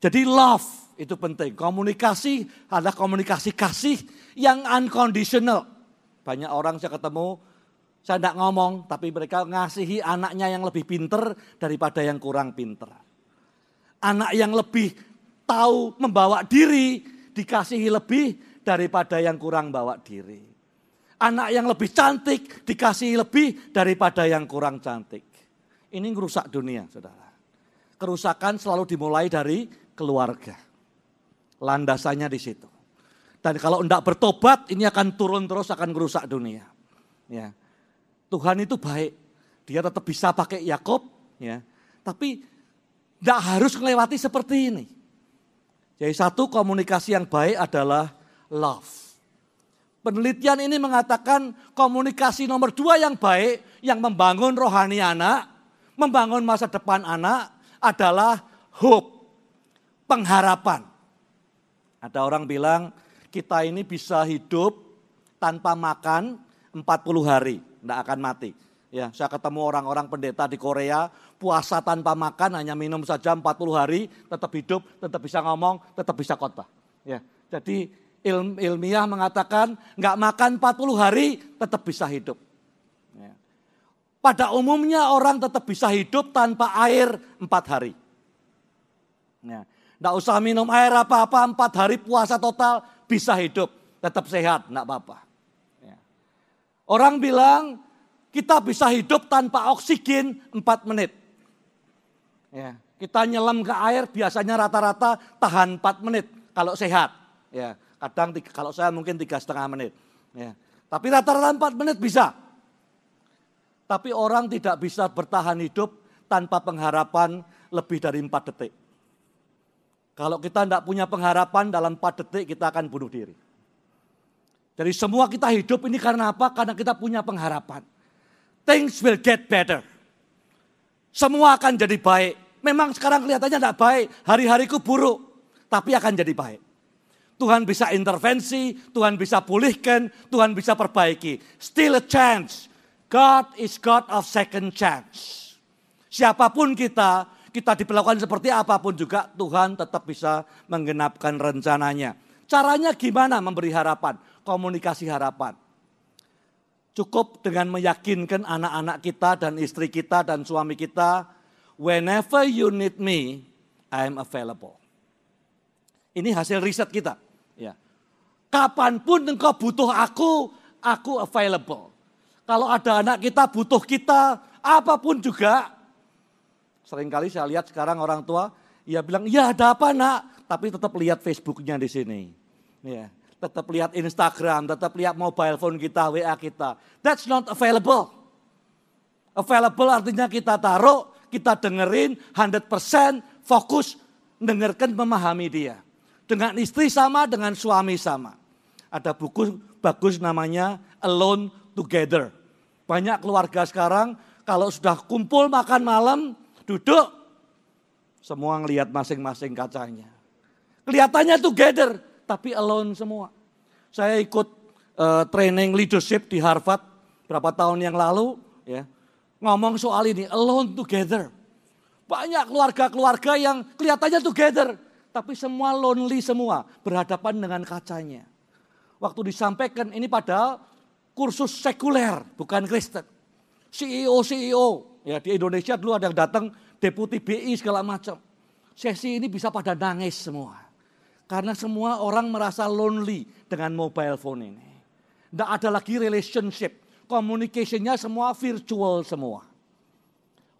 Jadi love itu penting. Komunikasi adalah komunikasi kasih yang unconditional. Banyak orang saya ketemu, saya tidak ngomong, tapi mereka ngasihi anaknya yang lebih pinter daripada yang kurang pinter. Anak yang lebih tahu membawa diri, dikasihi lebih daripada yang kurang bawa diri. Anak yang lebih cantik dikasih lebih daripada yang kurang cantik. Ini merusak dunia, saudara. Kerusakan selalu dimulai dari keluarga. Landasannya di situ. Dan kalau tidak bertobat, ini akan turun terus, akan merusak dunia. Ya. Tuhan itu baik. Dia tetap bisa pakai Yakob, ya. Tapi tidak harus melewati seperti ini. Jadi satu komunikasi yang baik adalah love. Penelitian ini mengatakan komunikasi nomor dua yang baik, yang membangun rohani anak, membangun masa depan anak adalah hope, pengharapan. Ada orang bilang kita ini bisa hidup tanpa makan 40 hari, tidak akan mati. Ya, saya ketemu orang-orang pendeta di Korea, puasa tanpa makan, hanya minum saja 40 hari, tetap hidup, tetap bisa ngomong, tetap bisa khotbah. Ya, jadi il, ilmiah mengatakan nggak makan 40 hari tetap bisa hidup. Ya. Pada umumnya orang tetap bisa hidup tanpa air 4 hari. Ya. Nggak usah minum air apa-apa, 4 hari puasa total bisa hidup. Tetap sehat, nggak apa-apa. Ya. Orang bilang kita bisa hidup tanpa oksigen 4 menit. Ya. Kita nyelam ke air biasanya rata-rata tahan 4 menit kalau sehat. Ya, kadang kalau saya mungkin tiga setengah menit. Ya. Tapi rata-rata 4 menit bisa. Tapi orang tidak bisa bertahan hidup tanpa pengharapan lebih dari 4 detik. Kalau kita tidak punya pengharapan dalam 4 detik kita akan bunuh diri. Jadi semua kita hidup ini karena apa? Karena kita punya pengharapan. Things will get better. Semua akan jadi baik. Memang sekarang kelihatannya tidak baik, hari-hariku buruk, tapi akan jadi baik. Tuhan bisa intervensi, Tuhan bisa pulihkan, Tuhan bisa perbaiki. Still a chance. God is God of second chance. Siapa pun kita, kita diperlakukan seperti apa pun juga, Tuhan tetap bisa menggenapkan rencananya. Caranya gimana memberi harapan? Komunikasi harapan. Cukup dengan meyakinkan anak-anak kita dan istri kita dan suami kita Whenever you need me, I am available. Ini hasil riset kita. Ya. Kapan pun engkau butuh aku, aku available. Kalau ada anak kita butuh kita, apa pun juga. Seringkali saya lihat sekarang orang tua, ya bilang, ya ada apa nak? Tapi tetap lihat Facebooknya di sini. Ya, tetap lihat Instagram, tetap lihat mobile phone kita, WA kita. That's not available. Available artinya kita taruh kita dengerin 100% fokus dengarkan memahami dia. Dengan istri sama, dengan suami sama. Ada buku bagus namanya Alone Together. Banyak keluarga sekarang kalau sudah kumpul makan malam, duduk, semua ngelihat masing-masing kacanya. Kelihatannya together, tapi alone semua. Saya ikut uh, training leadership di Harvard berapa tahun yang lalu, ya ngomong soal ini, alone together. Banyak keluarga-keluarga yang kelihatannya together, tapi semua lonely semua, berhadapan dengan kacanya. Waktu disampaikan ini padahal kursus sekuler, bukan Kristen. CEO-CEO, ya di Indonesia dulu ada yang datang, deputi BI segala macam. Sesi ini bisa pada nangis semua. Karena semua orang merasa lonely dengan mobile phone ini. Tidak ada lagi relationship communicationnya semua virtual semua.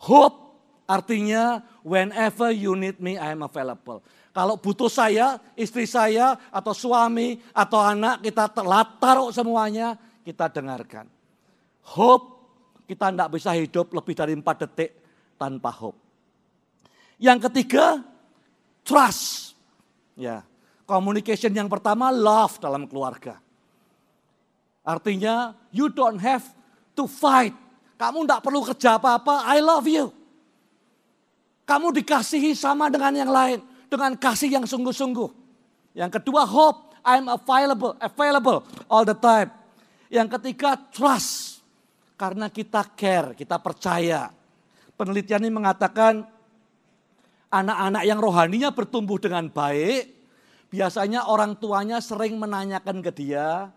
Hope artinya whenever you need me I am available. Kalau butuh saya, istri saya, atau suami, atau anak, kita telah taruh semuanya, kita dengarkan. Hope, kita tidak bisa hidup lebih dari empat detik tanpa hope. Yang ketiga, trust. Ya, communication yang pertama, love dalam keluarga. Artinya you don't have to fight. Kamu tidak perlu kerja apa-apa, I love you. Kamu dikasihi sama dengan yang lain. Dengan kasih yang sungguh-sungguh. Yang kedua hope, I'm available, available all the time. Yang ketiga trust. Karena kita care, kita percaya. Penelitian ini mengatakan anak-anak yang rohaninya bertumbuh dengan baik, biasanya orang tuanya sering menanyakan ke dia,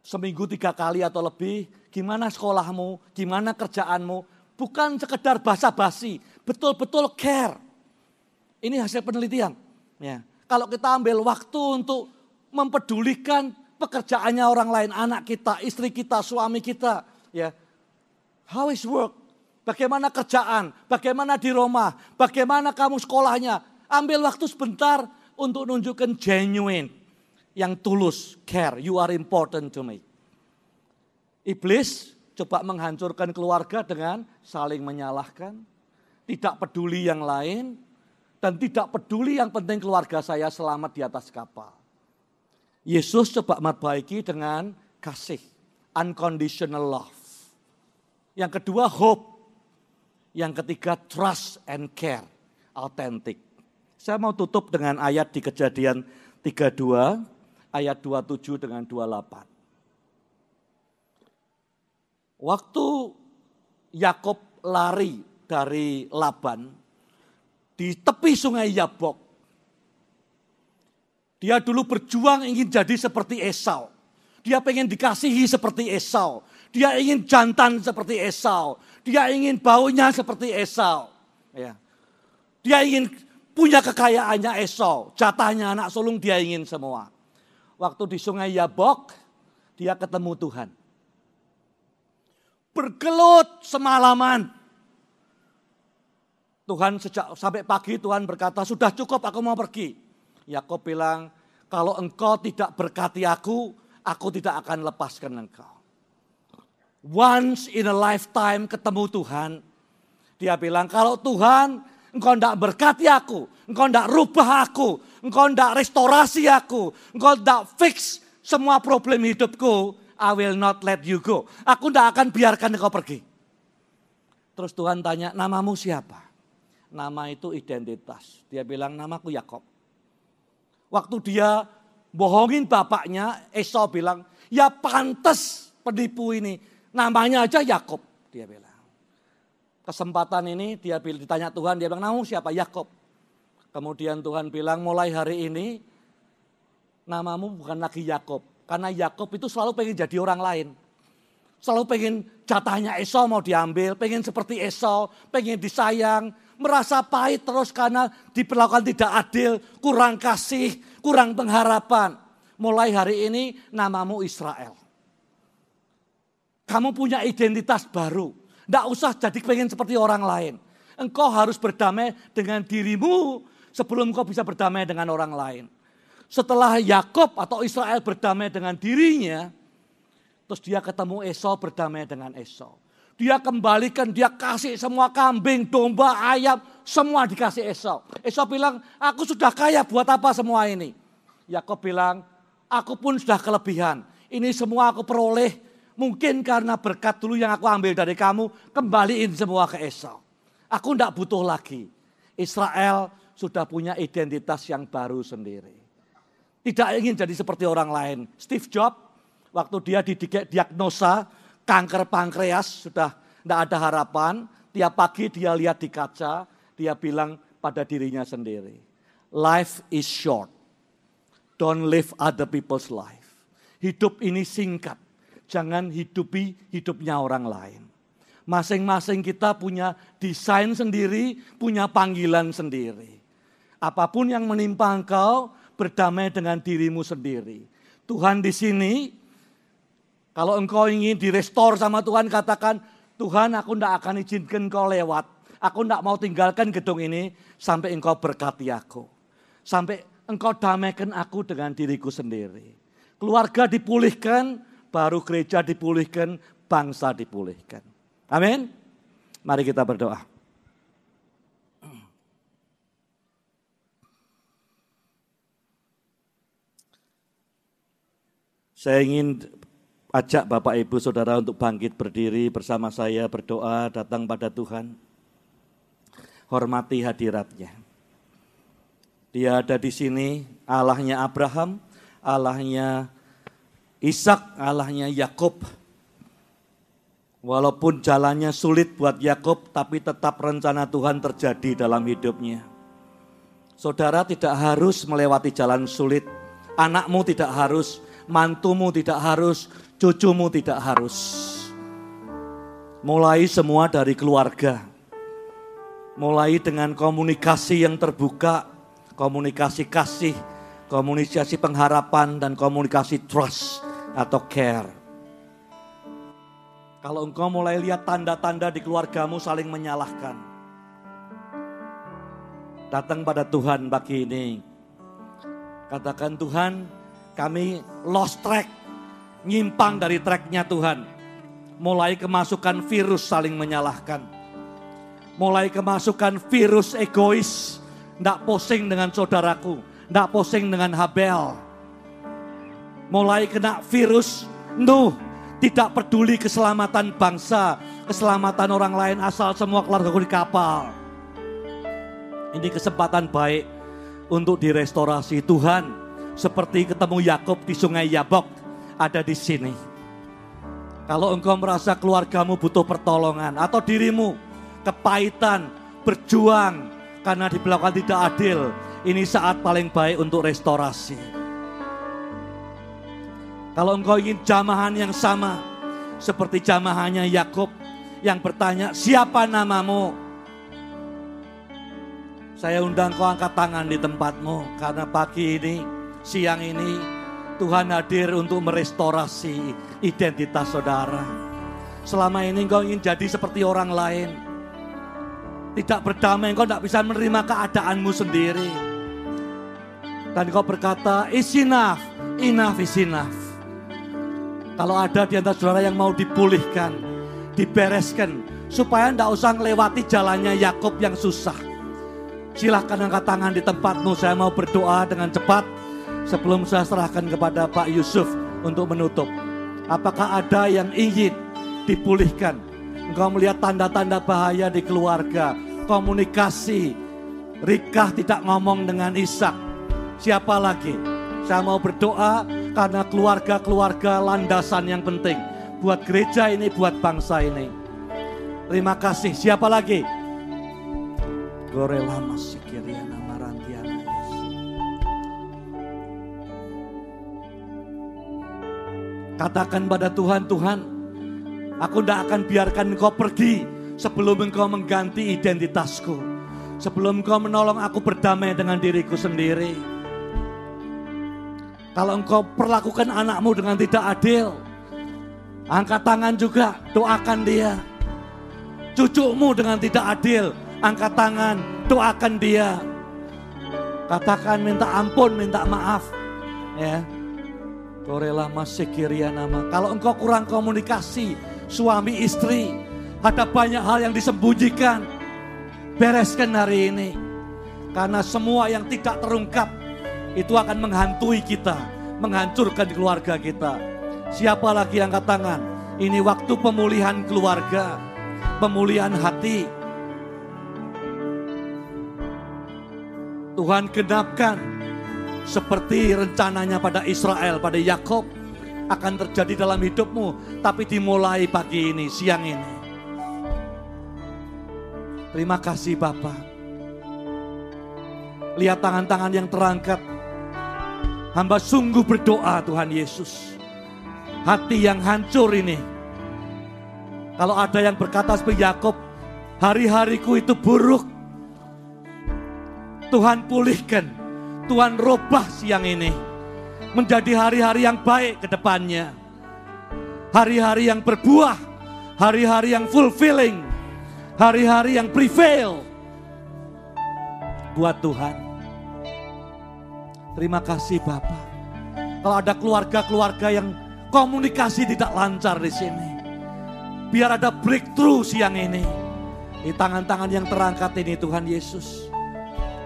seminggu tiga kali atau lebih, gimana sekolahmu, gimana kerjaanmu, bukan sekedar basa-basi, betul-betul care. Ini hasil penelitian. Ya. Kalau kita ambil waktu untuk mempedulikan pekerjaannya orang lain, anak kita, istri kita, suami kita, ya. How is work? Bagaimana kerjaan? Bagaimana di rumah? Bagaimana kamu sekolahnya? Ambil waktu sebentar untuk nunjukkan genuine yang tulus, care, you are important to me. Iblis coba menghancurkan keluarga dengan saling menyalahkan, tidak peduli yang lain, dan tidak peduli yang penting keluarga saya selamat di atas kapal. Yesus coba memperbaiki dengan kasih, unconditional love. Yang kedua hope. Yang ketiga trust and care, authentic. Saya mau tutup dengan ayat di kejadian 32 ayat 27 dengan 28. Waktu Yakob lari dari Laban di tepi sungai Yabok, Dia dulu berjuang ingin jadi seperti Esau. Dia pengen dikasihi seperti Esau. Dia ingin jantan seperti Esau. Dia ingin baunya seperti Esau. Ya. Dia ingin punya kekayaannya Esau. Jatahnya anak sulung dia ingin semua. Waktu di sungai Yabok, dia ketemu Tuhan. Bergelut semalaman. Tuhan sejak sampai pagi Tuhan berkata, sudah cukup aku mau pergi. Yakob bilang, kalau engkau tidak berkati aku, aku tidak akan lepaskan engkau. Once in a lifetime ketemu Tuhan. Dia bilang, kalau Tuhan engkau tidak berkati aku, engkau tidak rubah aku, engkau tidak restorasi aku, engkau tidak fix semua problem hidupku, I will not let you go. Aku tidak akan biarkan engkau pergi. Terus Tuhan tanya, namamu siapa? Nama itu identitas. Dia bilang, namaku Yakob. Waktu dia bohongin bapaknya, Esau bilang, ya pantas penipu ini. Namanya aja Yakob, dia bilang. Kesempatan ini dia ditanya Tuhan, dia bilang, namamu siapa? Yakob. Kemudian Tuhan bilang, mulai hari ini namamu bukan lagi Yakob, karena Yakob itu selalu pengen jadi orang lain. Selalu pengen jatahnya Esau mau diambil, pengen seperti Esau, pengen disayang, merasa pahit terus karena diperlakukan tidak adil, kurang kasih, kurang pengharapan. Mulai hari ini namamu Israel. Kamu punya identitas baru. Tidak usah jadi pengen seperti orang lain. Engkau harus berdamai dengan dirimu sebelum engkau bisa berdamai dengan orang lain. Setelah Yakob atau Israel berdamai dengan dirinya, terus dia ketemu Esau berdamai dengan Esau. Dia kembalikan, dia kasih semua kambing, domba, ayam, semua dikasih Esau. Esau bilang, aku sudah kaya buat apa semua ini? Yakob bilang, aku pun sudah kelebihan. Ini semua aku peroleh mungkin karena berkat dulu yang aku ambil dari kamu, kembaliin semua ke Esau. Aku tidak butuh lagi. Israel sudah punya identitas yang baru sendiri. Tidak ingin jadi seperti orang lain. Steve Jobs, waktu dia didiagnosa kanker pankreas, sudah tidak ada harapan. Tiap pagi dia lihat di kaca, dia bilang pada dirinya sendiri. Life is short. Don't live other people's life. Hidup ini singkat. Jangan hidupi hidupnya orang lain. Masing-masing kita punya desain sendiri, punya panggilan sendiri. Apa pun yang menimpa engkau, berdamai dengan dirimu sendiri. Tuhan di sini, kalau engkau ingin direstor sama Tuhan, katakan, Tuhan aku tidak akan izinkan kau lewat. Aku tidak mau tinggalkan gedung ini sampai engkau berkati aku. Sampai engkau damaikan aku dengan diriku sendiri. Keluarga dipulihkan, baru gereja dipulihkan, bangsa dipulihkan. Amin. Mari kita berdoa. Saya ingin ajak Bapak Ibu Saudara untuk bangkit berdiri bersama saya berdoa datang pada Tuhan. Hormati hadiratnya. Dia ada di sini, Allahnya Abraham, Allahnya Ishak, Allahnya Yakub. Walaupun jalannya sulit buat Yakub, tapi tetap rencana Tuhan terjadi dalam hidupnya. Saudara tidak harus melewati jalan sulit, anakmu tidak harus mantumu tidak harus, cucumu tidak harus. Mulai semua dari keluarga. Mulai dengan komunikasi yang terbuka, komunikasi kasih, komunikasi pengharapan, dan komunikasi trust atau care. Kalau engkau mulai lihat tanda-tanda di keluargamu saling menyalahkan. Datang pada Tuhan pagi ini. Katakan Tuhan, kami lost track, nyimpang dari tracknya Tuhan. Mulai kemasukan virus saling menyalahkan. Mulai kemasukan virus egois, tidak posing dengan saudaraku, tidak posing dengan Habel. Mulai kena virus, Nuh, tidak peduli keselamatan bangsa, keselamatan orang lain asal semua keluarga di kapal. Ini kesempatan baik untuk direstorasi Tuhan seperti ketemu Yakob di sungai Yabok ada di sini. Kalau engkau merasa keluargamu butuh pertolongan atau dirimu kepahitan, berjuang karena diberlakukan tidak adil, ini saat paling baik untuk restorasi. Kalau engkau ingin jamahan yang sama seperti jamahannya Yakub yang bertanya, "Siapa namamu?" Saya undang kau angkat tangan di tempatmu karena pagi ini, siang ini Tuhan hadir untuk merestorasi identitas saudara. Selama ini engkau ingin jadi seperti orang lain. Tidak berdamai, engkau tidak bisa menerima keadaanmu sendiri. Dan kau berkata, is enough, enough is enough. Kalau ada di antara saudara yang mau dipulihkan, dibereskan, supaya tidak usah melewati jalannya Yakub yang susah. Silahkan angkat tangan di tempatmu, saya mau berdoa dengan cepat sebelum saya serahkan kepada Pak Yusuf untuk menutup. Apakah ada yang ingin dipulihkan? Engkau melihat tanda-tanda bahaya di keluarga, komunikasi, Rikah tidak ngomong dengan Ishak. Siapa lagi? Saya mau berdoa karena keluarga-keluarga landasan yang penting buat gereja ini, buat bangsa ini. Terima kasih. Siapa lagi? Gorela masih nama rantiana Katakan pada Tuhan, Tuhan, aku tidak akan biarkan engkau pergi sebelum engkau mengganti identitasku. Sebelum engkau menolong aku berdamai dengan diriku sendiri. Kalau engkau perlakukan anakmu dengan tidak adil, angkat tangan juga, doakan dia. Cucumu dengan tidak adil, angkat tangan, doakan dia. Katakan minta ampun, minta maaf. Ya. Korela masih nama. Kalau engkau kurang komunikasi, suami istri, ada banyak hal yang disembunyikan. Bereskan hari ini. Karena semua yang tidak terungkap itu akan menghantui kita, menghancurkan keluarga kita. Siapa lagi angkat tangan? Ini waktu pemulihan keluarga, pemulihan hati. Tuhan genapkan seperti rencananya pada Israel, pada Yakob akan terjadi dalam hidupmu, tapi dimulai pagi ini, siang ini. Terima kasih Bapak. Lihat tangan-tangan yang terangkat, Hamba sungguh berdoa Tuhan Yesus. Hati yang hancur ini. Kalau ada yang berkata seperti Yakob, hari-hariku itu buruk. Tuhan pulihkan, Tuhan robah siang ini. Menjadi hari-hari yang baik ke depannya. Hari-hari yang berbuah, hari-hari yang fulfilling, hari-hari yang prevail buat Tuhan. Terima kasih Bapak. Kalau ada keluarga-keluarga yang komunikasi tidak lancar di sini. Biar ada breakthrough siang ini. Di tangan-tangan yang terangkat ini Tuhan Yesus.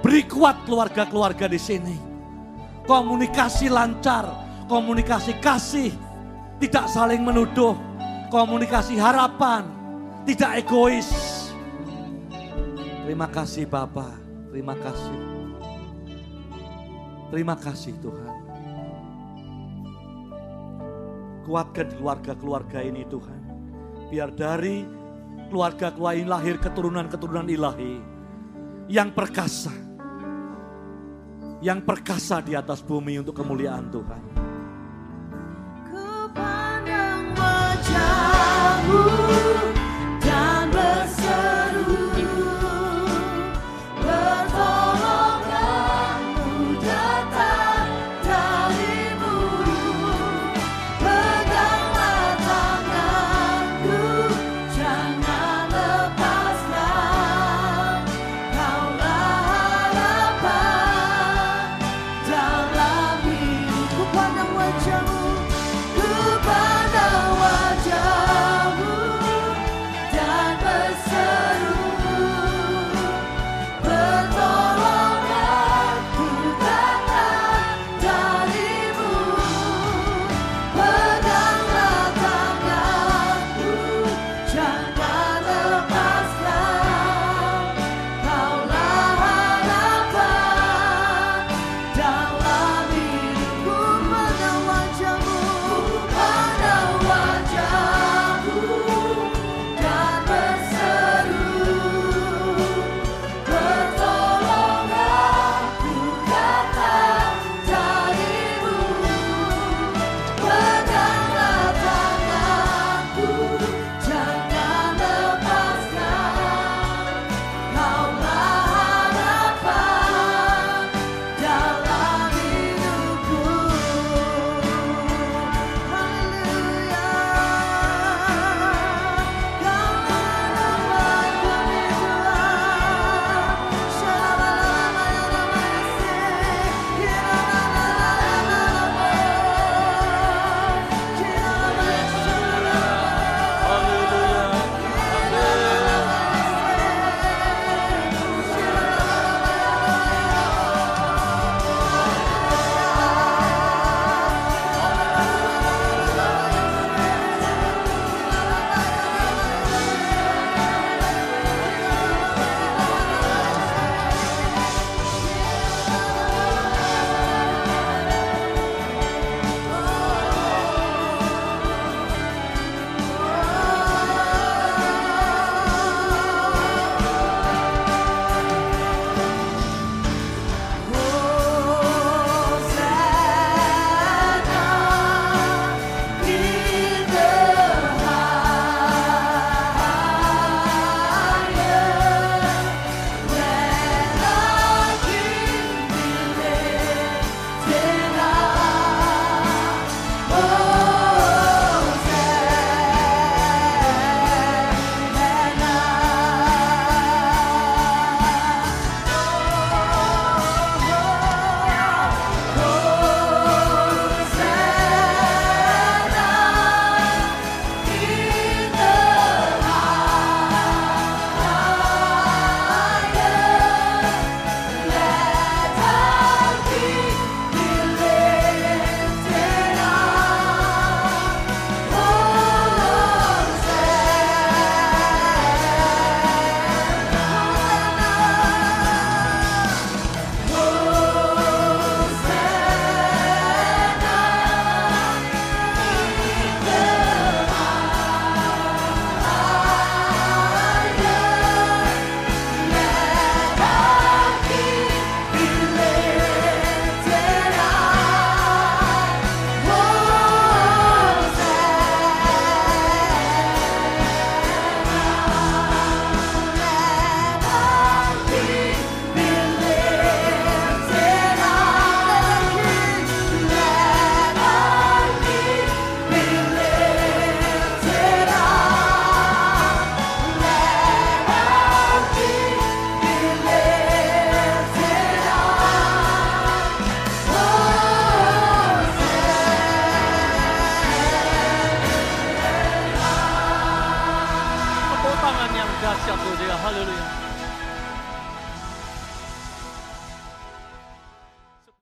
Beri kuat keluarga-keluarga di sini. Komunikasi lancar, komunikasi kasih, tidak saling menuduh, komunikasi harapan, tidak egois. Terima kasih Bapak, terima kasih. Terima kasih Tuhan. Kuatkan keluarga-keluarga ini Tuhan. Biar dari keluarga-keluarga ini lahir keturunan-keturunan ilahi. Yang perkasa. Yang perkasa di atas bumi untuk kemuliaan Tuhan. Wajahmu.